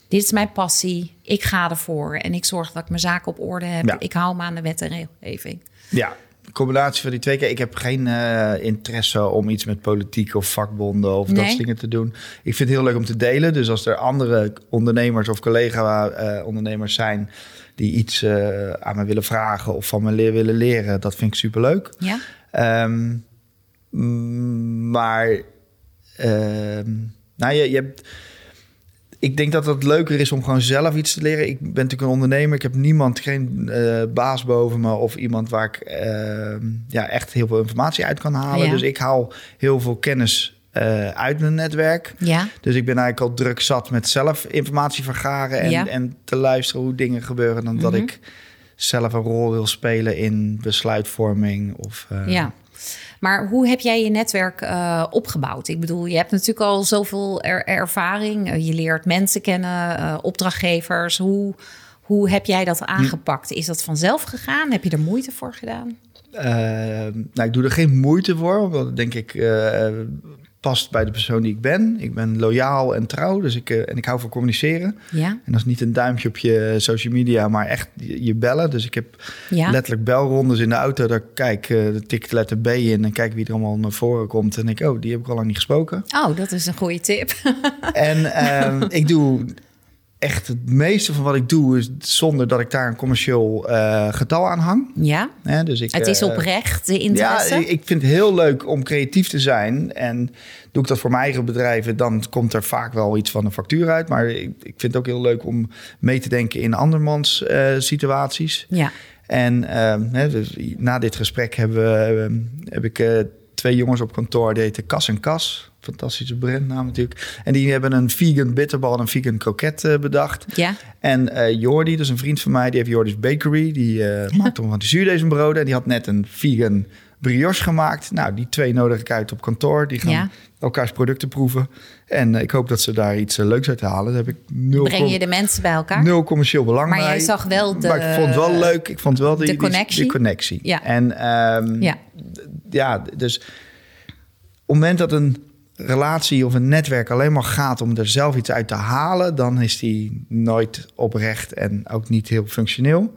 [SPEAKER 1] dit is mijn passie, ik ga ervoor... en ik zorg dat ik mijn zaken op orde heb.
[SPEAKER 2] Ja.
[SPEAKER 1] Ik hou me aan de wet en regelgeving.
[SPEAKER 2] Ja, combinatie van die twee keer. Ik heb geen eh, interesse om iets met politiek of vakbonden of dat soort dingen te doen. Ik vind het heel leuk om te delen. Dus als er andere ondernemers of collega-ondernemers zijn die iets eh, aan me willen vragen of van me leer willen leren, dat vind ik superleuk.
[SPEAKER 1] Ja?
[SPEAKER 2] Ehm, maar ehm, nou, je, je hebt. Ik denk dat het leuker is om gewoon zelf iets te leren. Ik ben natuurlijk een ondernemer. Ik heb niemand, geen eh, baas boven me of iemand waar ik ehm, ja, echt heel veel informatie uit kan halen.
[SPEAKER 1] Ja.
[SPEAKER 2] Dus ik haal heel veel kennis eh, uit mijn netwerk.
[SPEAKER 1] Ja?
[SPEAKER 2] Dus ik ben eigenlijk al druk zat met zelf informatie vergaren en,
[SPEAKER 1] Ja.
[SPEAKER 2] en te luisteren hoe dingen gebeuren. Dan dat
[SPEAKER 1] Mhm.
[SPEAKER 2] ik zelf een rol wil spelen in besluitvorming. Of, eh,
[SPEAKER 1] Ja. Maar hoe heb jij je netwerk eh, opgebouwd? Ik bedoel, je hebt natuurlijk al zoveel er- ervaring. Eh, je leert mensen kennen, eh, opdrachtgevers. Hoe, hoe heb jij dat aangepakt? Is dat vanzelf gegaan? Heb je er moeite voor gedaan?
[SPEAKER 2] Eh, nou, ik doe er geen moeite voor, omdat denk ik past bij de persoon die ik ben. Ik ben loyaal en trouw, dus ik, eh, en ik hou van communiceren.
[SPEAKER 1] Ja,
[SPEAKER 2] En dat is niet een duimpje op je social media, maar echt je, bellen. Dus ik heb
[SPEAKER 1] ja.
[SPEAKER 2] letterlijk belrondes in de auto. Daar kijk, eh tik de letter B in en kijk wie er allemaal naar voren komt. En ik, oh, die heb ik al lang niet gesproken.
[SPEAKER 1] Oh, dat is een goede tip.
[SPEAKER 2] En ehm, ik doe echt het meeste van wat ik doe, is zonder dat ik daar een commercieel eh, getal aan hang.
[SPEAKER 1] ja,
[SPEAKER 2] dus ik,
[SPEAKER 1] het is
[SPEAKER 2] eh,
[SPEAKER 1] oprecht, de interesse.
[SPEAKER 2] Ja, ik vind het heel leuk om creatief te zijn. En doe ik dat voor mijn eigen bedrijven, dan komt er vaak wel iets van een factuur uit. Maar ik, ik vind het ook heel leuk om mee te denken in andermans eh, situaties.
[SPEAKER 1] ja.
[SPEAKER 2] En hè, dus na dit gesprek hebben we, ehm, heb ik twee jongens op kantoor, die heten Kas en Kas. Fantastische brandnaam natuurlijk. En die hebben een vegan bitterbal en een vegan kroket eh, bedacht.
[SPEAKER 1] Ja.
[SPEAKER 2] En eh Jordi, is een vriend van mij, die heeft Jordi's Bakery. Die eh maakt om van die zuurdesembroden. En die had net een vegan brioche gemaakt. Nou, die twee nodig ik uit op kantoor. Die gaan
[SPEAKER 1] Ja.
[SPEAKER 2] elkaars producten proeven. En ik hoop dat ze daar iets leuks uit halen. Daar heb ik nul,
[SPEAKER 1] Breng je de mensen bij elkaar?
[SPEAKER 2] nul commercieel belang
[SPEAKER 1] Maar
[SPEAKER 2] bij.
[SPEAKER 1] jij zag wel de-
[SPEAKER 2] Maar ik vond het wel leuk. Ik vond wel die,
[SPEAKER 1] de
[SPEAKER 2] die-
[SPEAKER 1] connectie.
[SPEAKER 2] Die, connectie.
[SPEAKER 1] Ja.
[SPEAKER 2] En ehm,
[SPEAKER 1] Ja.
[SPEAKER 2] ja, dus op het moment dat een relatie of een netwerk alleen maar gaat om er zelf iets uit te halen, dan is die nooit oprecht en ook niet heel functioneel.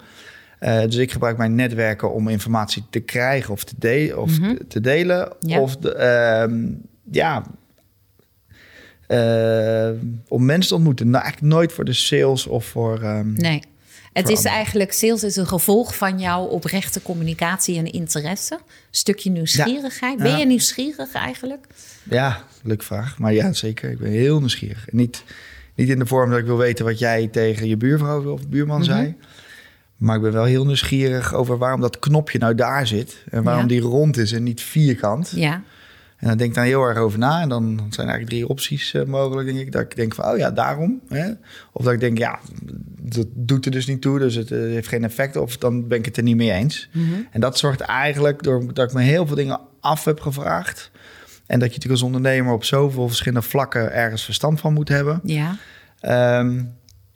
[SPEAKER 2] Eh, dus ik gebruik mijn netwerken om informatie te krijgen of te, de- of te- te delen.
[SPEAKER 1] Mhm. Ja.
[SPEAKER 2] Of de, ehm, ja, eh, om mensen te ontmoeten. Nou, eigenlijk nooit voor de sales of voor. ehm,
[SPEAKER 1] Nee. Het is
[SPEAKER 2] anderen.
[SPEAKER 1] eigenlijk, sales is een gevolg van jouw oprechte communicatie en interesse. Stukje nieuwsgierigheid. Ben je nieuwsgierig eigenlijk?
[SPEAKER 2] Ja, leuke vraag. Maar ja, zeker. Ik ben heel nieuwsgierig. En niet, niet in de vorm dat ik wil weten wat jij tegen je buurvrouw of buurman zei. Maar ik ben wel heel nieuwsgierig over waarom dat knopje nou daar zit. En waarom
[SPEAKER 1] Ja.
[SPEAKER 2] die rond is en niet vierkant.
[SPEAKER 1] Ja.
[SPEAKER 2] En dan denk ik daar heel erg over na. En dan zijn er eigenlijk drie opties eh, mogelijk, denk ik. Dat ik denk van, oh ja, daarom. Hè? Of dat ik denk, ja, dat doet er dus niet toe. Dus het eh, heeft geen effect. Of dan ben ik het er niet mee eens. En dat zorgt eigenlijk door dat ik me heel veel dingen af heb gevraagd. En dat je natuurlijk als ondernemer op zoveel verschillende vlakken ergens verstand van moet hebben.
[SPEAKER 1] Ja.
[SPEAKER 2] Ehm,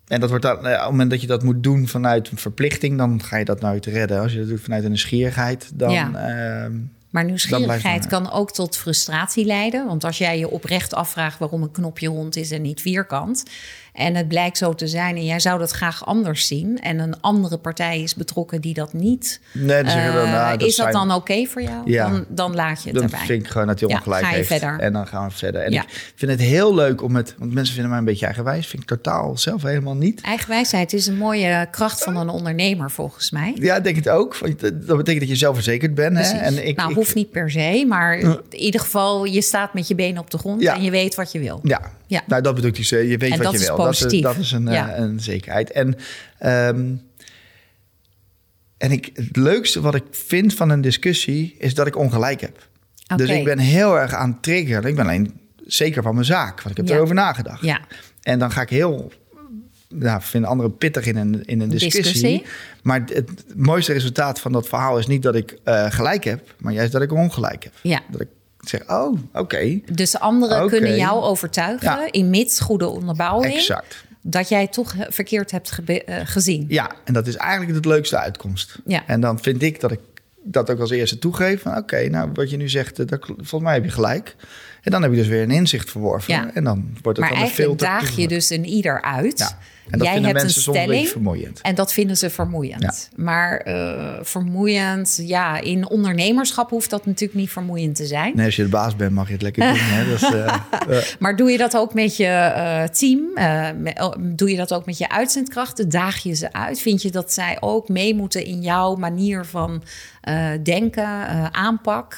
[SPEAKER 2] en dat wordt dan, eh, op het moment dat je dat moet doen vanuit een verplichting, dan ga je dat nooit redden. Als je dat doet vanuit een nieuwsgierigheid, dan.
[SPEAKER 1] Ja.
[SPEAKER 2] ehm,
[SPEAKER 1] Maar nieuwsgierigheid kan ook tot frustratie leiden. Want als jij je oprecht afvraagt waarom een knopje rond is en niet vierkant. En het blijkt zo te zijn en jij zou dat graag anders zien. En een andere partij is betrokken die dat niet.
[SPEAKER 2] nee, dan dan,
[SPEAKER 1] eh,
[SPEAKER 2] nou, dat
[SPEAKER 1] is dat
[SPEAKER 2] zijn-
[SPEAKER 1] dan oké voor jou?
[SPEAKER 2] Ja.
[SPEAKER 1] Dan, dan laat je het
[SPEAKER 2] Dan
[SPEAKER 1] erbij.
[SPEAKER 2] vind ik gewoon dat hij
[SPEAKER 1] Ja,
[SPEAKER 2] ongelijk
[SPEAKER 1] ga je
[SPEAKER 2] heeft.
[SPEAKER 1] verder.
[SPEAKER 2] En dan gaan we verder. En
[SPEAKER 1] Ja.
[SPEAKER 2] ik vind het heel leuk om het... Want mensen vinden mij een beetje eigenwijs. Vind ik totaal zelf helemaal niet.
[SPEAKER 1] Eigenwijsheid is een mooie kracht van een ondernemer volgens mij.
[SPEAKER 2] Ja, ik denk het ook. Dat betekent dat je zelfverzekerd bent. Hè? En ik,
[SPEAKER 1] nou,
[SPEAKER 2] ik-
[SPEAKER 1] hoeft niet per se, maar in ieder geval, je staat met je benen op de grond en je weet wat je wil.
[SPEAKER 2] Ja,
[SPEAKER 1] Ja.
[SPEAKER 2] nou dat bedoel ik. dus, Je weet
[SPEAKER 1] En
[SPEAKER 2] wat je wil.
[SPEAKER 1] Positief.
[SPEAKER 2] Dat is, dat is een, eh,
[SPEAKER 1] Ja.
[SPEAKER 2] een zekerheid. En, ehm, en ik, het leukste wat ik vind van een discussie... is dat ik ongelijk heb. Dus ik ben heel erg aan het triggeren. Ik ben alleen zeker van mijn zaak. Want ik heb
[SPEAKER 1] Ja.
[SPEAKER 2] erover nagedacht.
[SPEAKER 1] Ja.
[SPEAKER 2] En dan ga ik heel... Nou, vinden anderen pittig in een, in een discussie.
[SPEAKER 1] Discussie.
[SPEAKER 2] Maar het, het mooiste resultaat van dat verhaal is niet dat ik eh, gelijk heb... maar juist dat ik ongelijk heb.
[SPEAKER 1] Ja.
[SPEAKER 2] Dat ik zeg, oh, oké,
[SPEAKER 1] Dus anderen kunnen jou overtuigen,
[SPEAKER 2] Ja.
[SPEAKER 1] in mits goede onderbouwing,
[SPEAKER 2] exact.
[SPEAKER 1] dat jij toch verkeerd hebt eh, gezien.
[SPEAKER 2] Ja, en dat is eigenlijk de leukste uitkomst.
[SPEAKER 1] Ja.
[SPEAKER 2] En dan vind ik dat ik dat ook als eerste toegeef. Van oké, nou wat je nu zegt, eh, dat, volgens mij heb je gelijk. En dan heb je dus weer een inzicht verworven.
[SPEAKER 1] Ja.
[SPEAKER 2] En dan wordt het
[SPEAKER 1] Maar
[SPEAKER 2] dan een
[SPEAKER 1] eigenlijk
[SPEAKER 2] filter.
[SPEAKER 1] daag je dus een ieder uit.
[SPEAKER 2] Ja. En dat
[SPEAKER 1] jij
[SPEAKER 2] vinden
[SPEAKER 1] hebt een
[SPEAKER 2] mensen soms een beetje vermoeiend.
[SPEAKER 1] en dat vinden ze vermoeiend. Maar eh, vermoeiend, ja, in ondernemerschap hoeft dat natuurlijk niet vermoeiend te zijn.
[SPEAKER 2] Nee, als je de baas bent, mag je het lekker doen. Hè? Eh,
[SPEAKER 1] Maar doe je dat ook met je eh, team? Oh, doe je dat ook met je uitzendkrachten? Daag je ze uit? Vind je dat zij ook mee moeten in jouw manier van denken, aanpak?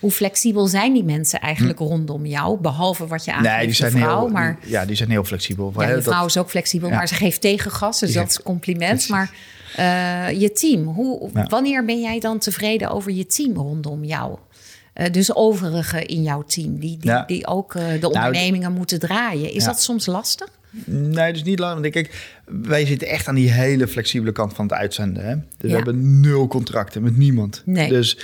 [SPEAKER 1] Hoe flexibel zijn die mensen eigenlijk rondom jou? Behalve wat je aangeeft,
[SPEAKER 2] Hm. nee, die zijn,
[SPEAKER 1] vrouw.
[SPEAKER 2] heel,
[SPEAKER 1] maar
[SPEAKER 2] ja, die zijn heel flexibel.
[SPEAKER 1] ja, je vrouw
[SPEAKER 2] dat-
[SPEAKER 1] is ook flexibel,
[SPEAKER 2] Ja.
[SPEAKER 1] maar ze geeft tegengas. Dus dat is compliment.
[SPEAKER 2] Precies.
[SPEAKER 1] Maar eh, je team, hoe,
[SPEAKER 2] Ja.
[SPEAKER 1] wanneer ben jij dan tevreden over je team rondom jou? Eh, dus overigen in jouw team, die, die, die ook eh, de ondernemingen moeten draaien. Is dat soms lastig?
[SPEAKER 2] Nee, dus niet lang. Want Kijk, wij zitten echt aan die hele flexibele kant van het uitzenden. Hè? Dus we hebben nul contracten met niemand.
[SPEAKER 1] Nee.
[SPEAKER 2] Dus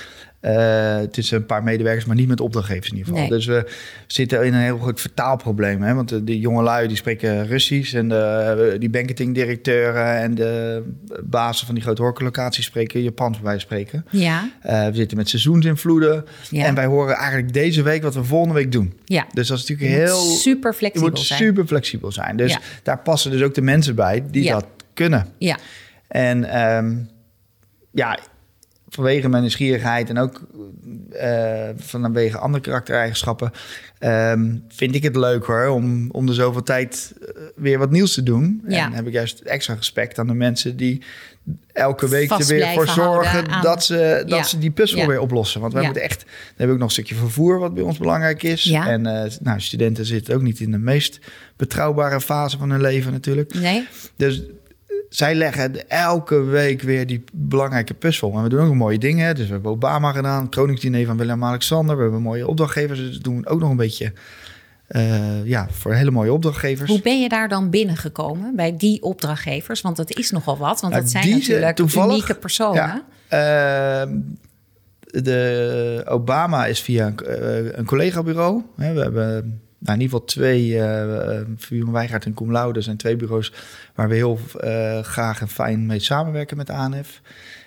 [SPEAKER 2] eh, het is een paar medewerkers, maar niet met opdrachtgevers in ieder geval.
[SPEAKER 1] Nee.
[SPEAKER 2] Dus we zitten in een heel groot vertaalprobleem. Hè? Want de, de jonge lui die spreken Russisch. En de, die banketingdirecteuren en de bazen van die grote horeca-locaties spreken Japans bij spreken.
[SPEAKER 1] Ja,
[SPEAKER 2] Eh, we zitten met seizoensinvloeden.
[SPEAKER 1] Ja.
[SPEAKER 2] En wij horen eigenlijk deze week wat we volgende week doen.
[SPEAKER 1] ja.
[SPEAKER 2] Dus dat is natuurlijk heel...
[SPEAKER 1] super
[SPEAKER 2] Je
[SPEAKER 1] flexibel
[SPEAKER 2] moet
[SPEAKER 1] zijn.
[SPEAKER 2] super flexibel zijn. Dus
[SPEAKER 1] Ja.
[SPEAKER 2] daar passen dus ook de mensen bij die
[SPEAKER 1] Ja.
[SPEAKER 2] dat kunnen.
[SPEAKER 1] Ja,
[SPEAKER 2] En ehm, ja, vanwege mijn nieuwsgierigheid en ook eh, vanwege andere karaktereigenschappen... ehm, vind ik het leuk hoor, om, om de zoveel tijd eh, weer wat nieuws te doen.
[SPEAKER 1] Ja.
[SPEAKER 2] En heb ik juist extra respect aan de mensen die elke week er weer voor zorgen...
[SPEAKER 1] aan-
[SPEAKER 2] dat, ze, dat
[SPEAKER 1] Ja.
[SPEAKER 2] ze die puzzel
[SPEAKER 1] Ja.
[SPEAKER 2] weer oplossen. Want wij
[SPEAKER 1] Ja.
[SPEAKER 2] moeten echt... Dan hebben we ook nog een stukje vervoer wat bij ons belangrijk is.
[SPEAKER 1] Ja.
[SPEAKER 2] En eh, nou, studenten zitten ook niet in de meest betrouwbare fase van hun leven natuurlijk.
[SPEAKER 1] nee?
[SPEAKER 2] Dus zij leggen elke week weer die belangrijke puzzel. En we doen ook mooie dingen. Dus we hebben Obama gedaan, het Koningsdiner van Willem-Alexander. We hebben mooie opdrachtgevers. Dus we doen ook nog een beetje uh, ja, voor hele mooie opdrachtgevers.
[SPEAKER 1] Hoe ben je daar dan binnengekomen bij die opdrachtgevers? Want dat is nogal wat, want dat zijn natuurlijk unieke personen.
[SPEAKER 2] Ja, uh, de Obama is via een, uh, een collega-bureau. We hebben nou, in ieder geval twee, uh, en Cum Laude zijn twee bureaus waar we heel uh, graag en fijn mee samenwerken met ANF.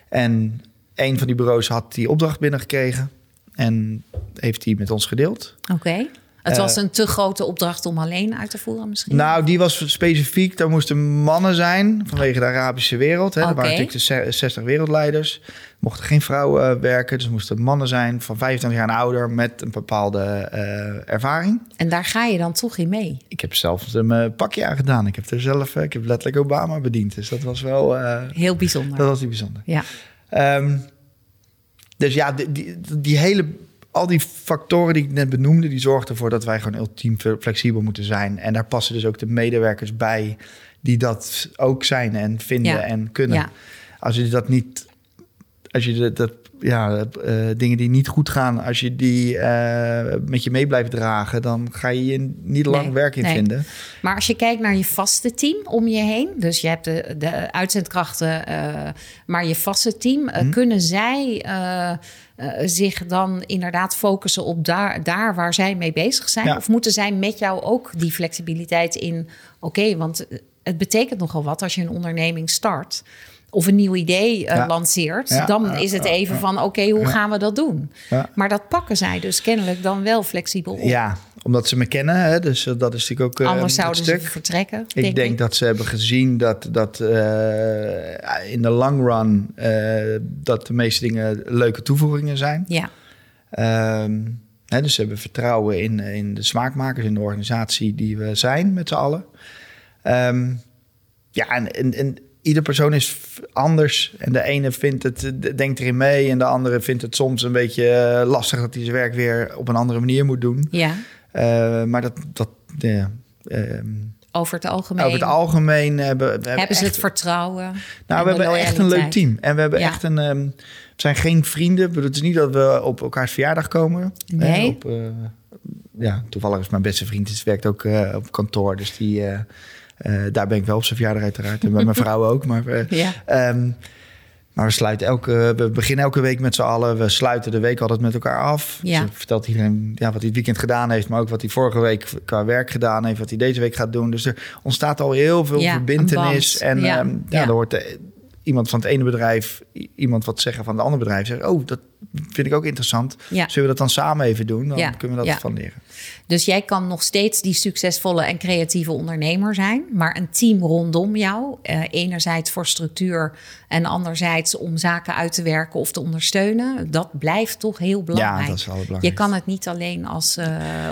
[SPEAKER 2] En een van die bureaus had die opdracht binnengekregen en heeft die met ons gedeeld.
[SPEAKER 1] Oké. Het was eh, een te grote opdracht om alleen uit te voeren misschien?
[SPEAKER 2] Nou, die was specifiek. Daar moesten mannen zijn vanwege de Arabische wereld. Hè. Er waren natuurlijk de 60 wereldleiders. Mochten geen vrouwen uh, werken. Dus moesten mannen zijn van 25 jaar en ouder met een bepaalde uh, ervaring.
[SPEAKER 1] En daar ga je dan toch in mee?
[SPEAKER 2] Ik heb zelf mijn pakje aan gedaan. Ik heb er zelf, ik heb letterlijk Obama bediend. Dus dat was wel...
[SPEAKER 1] Heel bijzonder.
[SPEAKER 2] Dat was heel bijzonder.
[SPEAKER 1] Ja.
[SPEAKER 2] Um, dus ja, die, die, die hele al die factoren die ik net benoemde, die zorgen ervoor dat wij gewoon ultiem flexibel moeten zijn. En daar passen dus ook de medewerkers bij die dat ook zijn en vinden en kunnen. Als je dat niet, als je dat, ja, uh, dingen die niet goed gaan, als je die uh, met je mee blijft dragen, dan ga je je niet lang werk in vinden.
[SPEAKER 1] Maar als je kijkt naar je vaste team om je heen, dus je hebt de, de uitzendkrachten, uh, maar je vaste team, hmm. kunnen zij zich dan inderdaad focussen op daar, daar waar zij mee bezig zijn? Of moeten zij met jou ook die flexibiliteit in? Oké, want het betekent nogal wat als je een onderneming start of een nieuw idee uh, lanceert, dan is het even van oké, hoe gaan we dat doen? Maar dat pakken zij dus kennelijk dan wel flexibel op.
[SPEAKER 2] Ja, omdat ze me kennen, hè, dus eh, dat is natuurlijk ook.
[SPEAKER 1] Uh, Anders zouden ze vertrekken.
[SPEAKER 2] Ik denk, dat ze hebben gezien dat, dat in de long run dat de meeste dingen leuke toevoegingen zijn.
[SPEAKER 1] Ja.
[SPEAKER 2] Um, hè, dus ze hebben vertrouwen in, in de smaakmakers, in de organisatie die we zijn met z'n allen. Um, ja, en, en, en ieder persoon is anders. En de ene vindt het, denkt erin mee. En de andere vindt het soms een beetje eh, lastig dat hij zijn werk weer op een andere manier moet doen.
[SPEAKER 1] Ja.
[SPEAKER 2] Uh, maar dat. dat ja, uh,
[SPEAKER 1] over het algemeen.
[SPEAKER 2] Over het algemeen hebben,
[SPEAKER 1] we hebben, hebben ze het vertrouwen.
[SPEAKER 2] Nou, we hebben echt een leuk team. En we hebben echt een. Um, we zijn geen vrienden. Het is niet dat we op elkaars verjaardag komen.
[SPEAKER 1] Nee.
[SPEAKER 2] Op, uh, ja, toevallig is mijn beste vriend. Die werkt ook uh, op kantoor. Dus die. Uh, daar ben ik wel op zijn verjaardag uiteraard. En bij mijn vrouw ook. Maar, ja. um, maar we sluiten elke, we beginnen elke week met z'n allen. We sluiten de week altijd met elkaar af.
[SPEAKER 1] Ja.
[SPEAKER 2] Dus vertelt iedereen ja, wat hij het weekend gedaan heeft, maar ook wat hij vorige week qua werk gedaan heeft, wat hij deze week gaat doen. Dus er ontstaat al heel veel ja, verbindenis. En ja. Um, ja, er wordt de, iemand van het ene bedrijf, iemand wat zeggen van het andere bedrijf, zegt: Oh, dat vind ik ook interessant. Ja. Zullen we dat dan samen even doen? Dan ja. kunnen we dat van leren.
[SPEAKER 1] Dus jij kan nog steeds die succesvolle en creatieve ondernemer zijn, maar een team rondom jou, eh, enerzijds voor structuur en anderzijds om zaken uit te werken of te ondersteunen, dat blijft toch heel belangrijk.
[SPEAKER 2] Ja, dat is wel belangrijk.
[SPEAKER 1] Je kan het niet alleen als uh,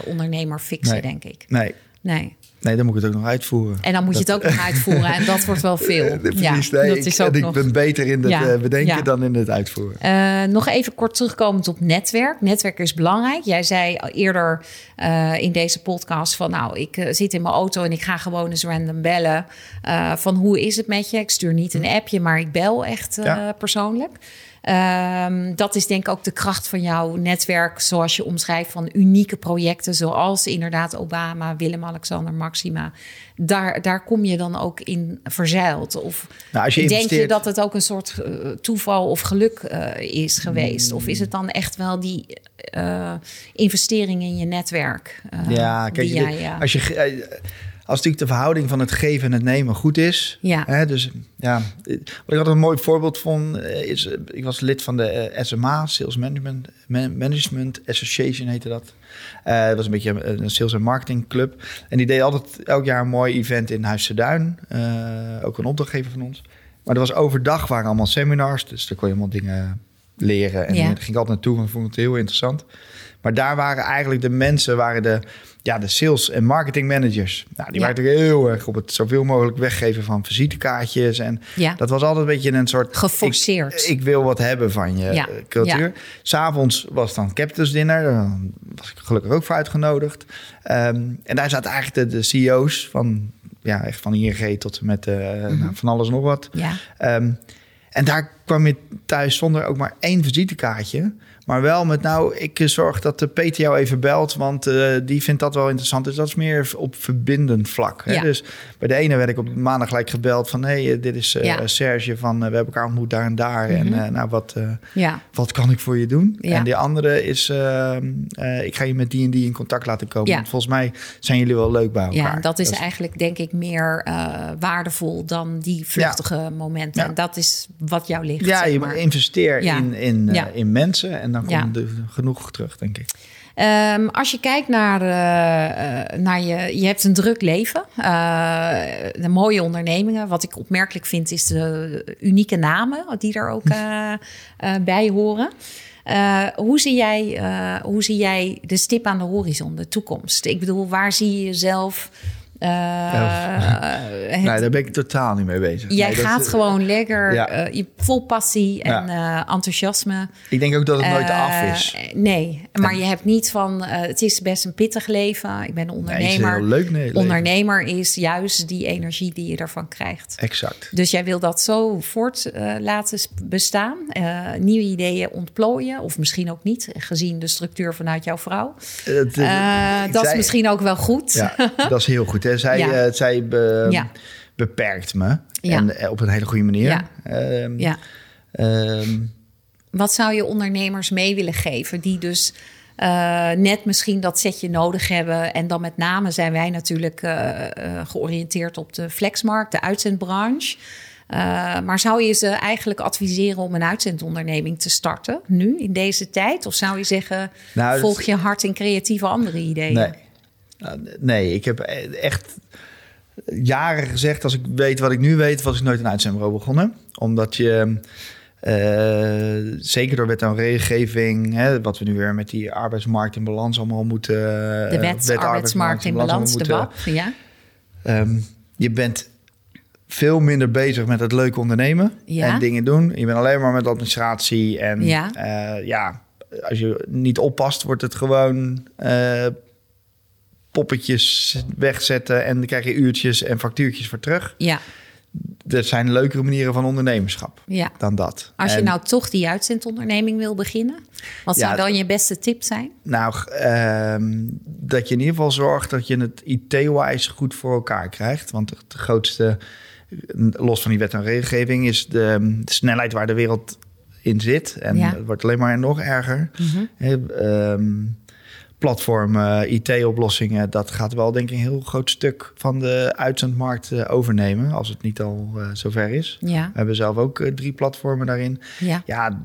[SPEAKER 1] ondernemer fixen,
[SPEAKER 2] nee.
[SPEAKER 1] denk ik.
[SPEAKER 2] Nee.
[SPEAKER 1] Nee.
[SPEAKER 2] Nee, dan moet ik het ook nog uitvoeren.
[SPEAKER 1] En dan moet je het ook nog uitvoeren. En dat wordt wel veel.
[SPEAKER 2] Precies, ja, nee, dat ik, is ook ik ben beter in het ja, bedenken dan in het uitvoeren.
[SPEAKER 1] Uh, nog even kort terugkomend op netwerk. Netwerk is belangrijk. Jij zei eerder uh, in deze podcast van... nou, ik uh, zit in mijn auto en ik ga gewoon eens random bellen... van hoe is het met je? Ik stuur niet een appje, maar ik bel echt persoonlijk. Um, dat is denk ik ook de kracht van jouw netwerk, zoals je omschrijft, van unieke projecten, zoals inderdaad Obama, Willem-Alexander, Maxima. Daar, daar kom je dan ook in verzeild? Of nou, als je denk je dat het ook een soort uh, toeval of geluk uh, is geweest? Of is het dan echt wel die uh, investering in je netwerk?
[SPEAKER 2] ja, kijk, jij, als je natuurlijk de verhouding van het geven en het nemen goed is.
[SPEAKER 1] Ja.
[SPEAKER 2] Hè, dus ja, wat ik altijd een mooi voorbeeld vond, eh, is, eh, ik was lid van de eh, SMA, Sales Management, Management Association heette dat. Uh, dat was een beetje een sales- en marketing club. En die deed altijd elk jaar een mooi event in Huis Duin. Uh, ook een opdrachtgever van ons. Maar er was overdag waren allemaal seminars, dus daar kon je allemaal dingen leren. En ja. daar ging ik altijd naartoe en vond het heel interessant. Maar daar waren eigenlijk de mensen, waren de, ja, de sales- en marketing managers. Nou, die ja. waren natuurlijk heel erg op het zoveel mogelijk weggeven van visitekaartjes. En
[SPEAKER 1] ja.
[SPEAKER 2] dat was altijd een beetje een soort...
[SPEAKER 1] Geforceerd.
[SPEAKER 2] Ik, ik wil wat hebben van je ja. cultuur. Ja. S'avonds was dan captain's dinner. Daar was ik gelukkig ook voor uitgenodigd. Um, en daar zaten eigenlijk de, de CEO's van ja, echt van ING tot en met uh, nou, van alles nog wat.
[SPEAKER 1] Ja.
[SPEAKER 2] Um, en daar kwam je thuis zonder ook maar één visitekaartje. Maar wel met nou, ik zorg dat de PT jou even belt, want uh, die vindt dat wel interessant. Dus dat is meer op verbindend vlak. Hè?
[SPEAKER 1] Ja.
[SPEAKER 2] Dus bij de ene werd ik op maandag gelijk gebeld van... hé, hey, dit is uh,
[SPEAKER 1] Ja.
[SPEAKER 2] Serge van, uh, we hebben elkaar ontmoet daar en daar. En uh, nou, wat,
[SPEAKER 1] Ja.
[SPEAKER 2] wat kan ik voor je doen?
[SPEAKER 1] Ja.
[SPEAKER 2] En die andere is, uh, ik ga je met die en die in contact laten komen. Want volgens mij zijn jullie wel leuk bij elkaar.
[SPEAKER 1] Ja, dat is eigenlijk denk ik meer waardevol dan die vluchtige momenten. En dat is wat jou ligt.
[SPEAKER 2] Ja,
[SPEAKER 1] zeg
[SPEAKER 2] je
[SPEAKER 1] maar.
[SPEAKER 2] investeert
[SPEAKER 1] Ja.
[SPEAKER 2] in, in, in mensen en dan komt
[SPEAKER 1] Ja.
[SPEAKER 2] er genoeg terug, denk ik.
[SPEAKER 1] Ehm, als je kijkt naar, eh, naar je, je hebt een druk leven, eh, de mooie ondernemingen. Wat ik opmerkelijk vind is de unieke namen die er ook bij horen. Hoe, zie jij, hoe zie jij de stip aan de horizon, de toekomst? Ik bedoel, waar zie je jezelf? Eh, het-
[SPEAKER 2] Nee, daar ben ik totaal niet mee bezig.
[SPEAKER 1] Jij
[SPEAKER 2] Nee, dat-
[SPEAKER 1] gaat gewoon lekker,
[SPEAKER 2] Ja.
[SPEAKER 1] eh, vol passie en eh, enthousiasme.
[SPEAKER 2] Ik denk ook dat het nooit
[SPEAKER 1] Eh,
[SPEAKER 2] af is.
[SPEAKER 1] Nee, maar je hebt niet van, eh, het is best een pittig leven. Ik ben een
[SPEAKER 2] Nee, het is
[SPEAKER 1] ondernemer.
[SPEAKER 2] leuk nee,
[SPEAKER 1] ondernemer is juist die energie die je ervan krijgt.
[SPEAKER 2] Exact.
[SPEAKER 1] Dus jij wil dat zo voort eh, laten bestaan. eh, nieuwe ideeën ontplooien. Of misschien ook niet, gezien de structuur vanuit jouw vrouw. Eh, dat is misschien ook wel goed.
[SPEAKER 2] Ja, dat is heel goed. Hè? Zij,
[SPEAKER 1] Ja.
[SPEAKER 2] eh, zij be-
[SPEAKER 1] Ja.
[SPEAKER 2] beperkt me. En eh, op een hele goede manier. Ehm,
[SPEAKER 1] Ja.
[SPEAKER 2] ehm,
[SPEAKER 1] Wat zou je ondernemers mee willen geven die dus eh, net misschien dat setje nodig hebben? En dan met name zijn wij natuurlijk eh, eh, georiënteerd op de flexmarkt, de uitzendbranche. Eh, maar zou je ze eigenlijk adviseren om een uitzendonderneming te starten nu in deze tijd? Of zou je zeggen,
[SPEAKER 2] Nou,
[SPEAKER 1] volg je hart in creatieve andere ideeën?
[SPEAKER 2] nee. Nee, ik heb echt jaren gezegd... als ik weet wat ik nu weet, was ik nooit een uitzendbureau begonnen. Omdat je... eh, zeker door wet en regelgeving, hè, wat we nu weer met die arbeidsmarkt in balans allemaal moeten.
[SPEAKER 1] De
[SPEAKER 2] eh,
[SPEAKER 1] wet, arbeidsmarkt in balans, de WAP. Ja?
[SPEAKER 2] Ehm, je bent veel minder bezig met het leuke ondernemen
[SPEAKER 1] Ja.
[SPEAKER 2] en dingen doen. Je bent alleen maar met administratie en
[SPEAKER 1] Ja.
[SPEAKER 2] ja, ja als je niet oppast, wordt het gewoon eh, poppetjes wegzetten en dan krijg je uurtjes en factuurtjes voor terug.
[SPEAKER 1] ja,
[SPEAKER 2] Dat zijn leukere manieren van ondernemerschap
[SPEAKER 1] ja.
[SPEAKER 2] dan dat.
[SPEAKER 1] Als je
[SPEAKER 2] En,
[SPEAKER 1] nou toch die uitzendonderneming wil beginnen, wat
[SPEAKER 2] Ja,
[SPEAKER 1] zou dan je beste tip zijn?
[SPEAKER 2] Nou, ehm, dat je in ieder geval zorgt dat je het IT-wise goed voor elkaar krijgt. Want het grootste, los van die wet en regelgeving, is de, de snelheid waar de wereld in zit. En
[SPEAKER 1] Ja.
[SPEAKER 2] het wordt alleen maar nog erger. Hè, ehm, platformen, IT-oplossingen, dat gaat wel denk ik een heel groot stuk van de uitzendmarkt eh, overnemen. Als het niet al eh, zover is.
[SPEAKER 1] Ja,
[SPEAKER 2] We hebben zelf ook eh, drie platformen daarin.
[SPEAKER 1] ja,
[SPEAKER 2] Ja,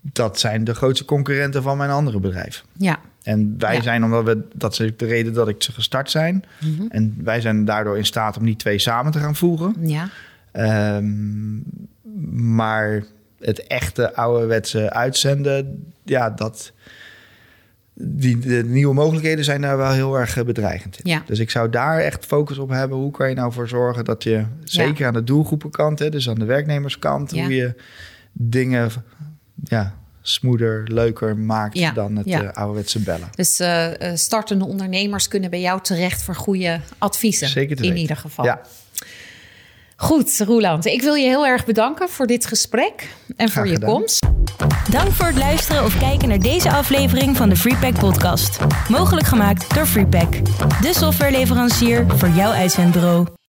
[SPEAKER 2] dat zijn de grootste concurrenten van mijn andere bedrijf.
[SPEAKER 1] ja.
[SPEAKER 2] En wij
[SPEAKER 1] Ja.
[SPEAKER 2] zijn, omdat we, dat is de reden dat ik ze gestart zijn.
[SPEAKER 1] Mhm.
[SPEAKER 2] En wij zijn daardoor in staat om die twee samen te gaan voegen.
[SPEAKER 1] Ja,
[SPEAKER 2] Ehm, maar het echte ouderwetse uitzenden, ja, dat. Die, de nieuwe mogelijkheden zijn daar wel heel erg eh, bedreigend in.
[SPEAKER 1] Ja.
[SPEAKER 2] Dus ik zou daar echt focus op hebben. Hoe kan je nou voor zorgen dat je, zeker aan de doelgroepenkant, hè, dus aan de werknemerskant,
[SPEAKER 1] Ja.
[SPEAKER 2] hoe je dingen ja, smoother, leuker maakt dan het eh, ouderwetse bellen.
[SPEAKER 1] dus eh, startende ondernemers kunnen bij jou terecht voor goede adviezen.
[SPEAKER 2] Zeker te
[SPEAKER 1] in
[SPEAKER 2] weten.
[SPEAKER 1] ieder geval.
[SPEAKER 2] Ja,
[SPEAKER 1] Goed, Roeland. Ik wil je heel erg bedanken voor dit gesprek en voor je
[SPEAKER 2] gedaan.
[SPEAKER 1] komst.
[SPEAKER 3] Dank voor het luisteren of kijken naar deze aflevering van de Freepack Podcast. Mogelijk gemaakt door Freepack, de softwareleverancier voor jouw uitzendbureau.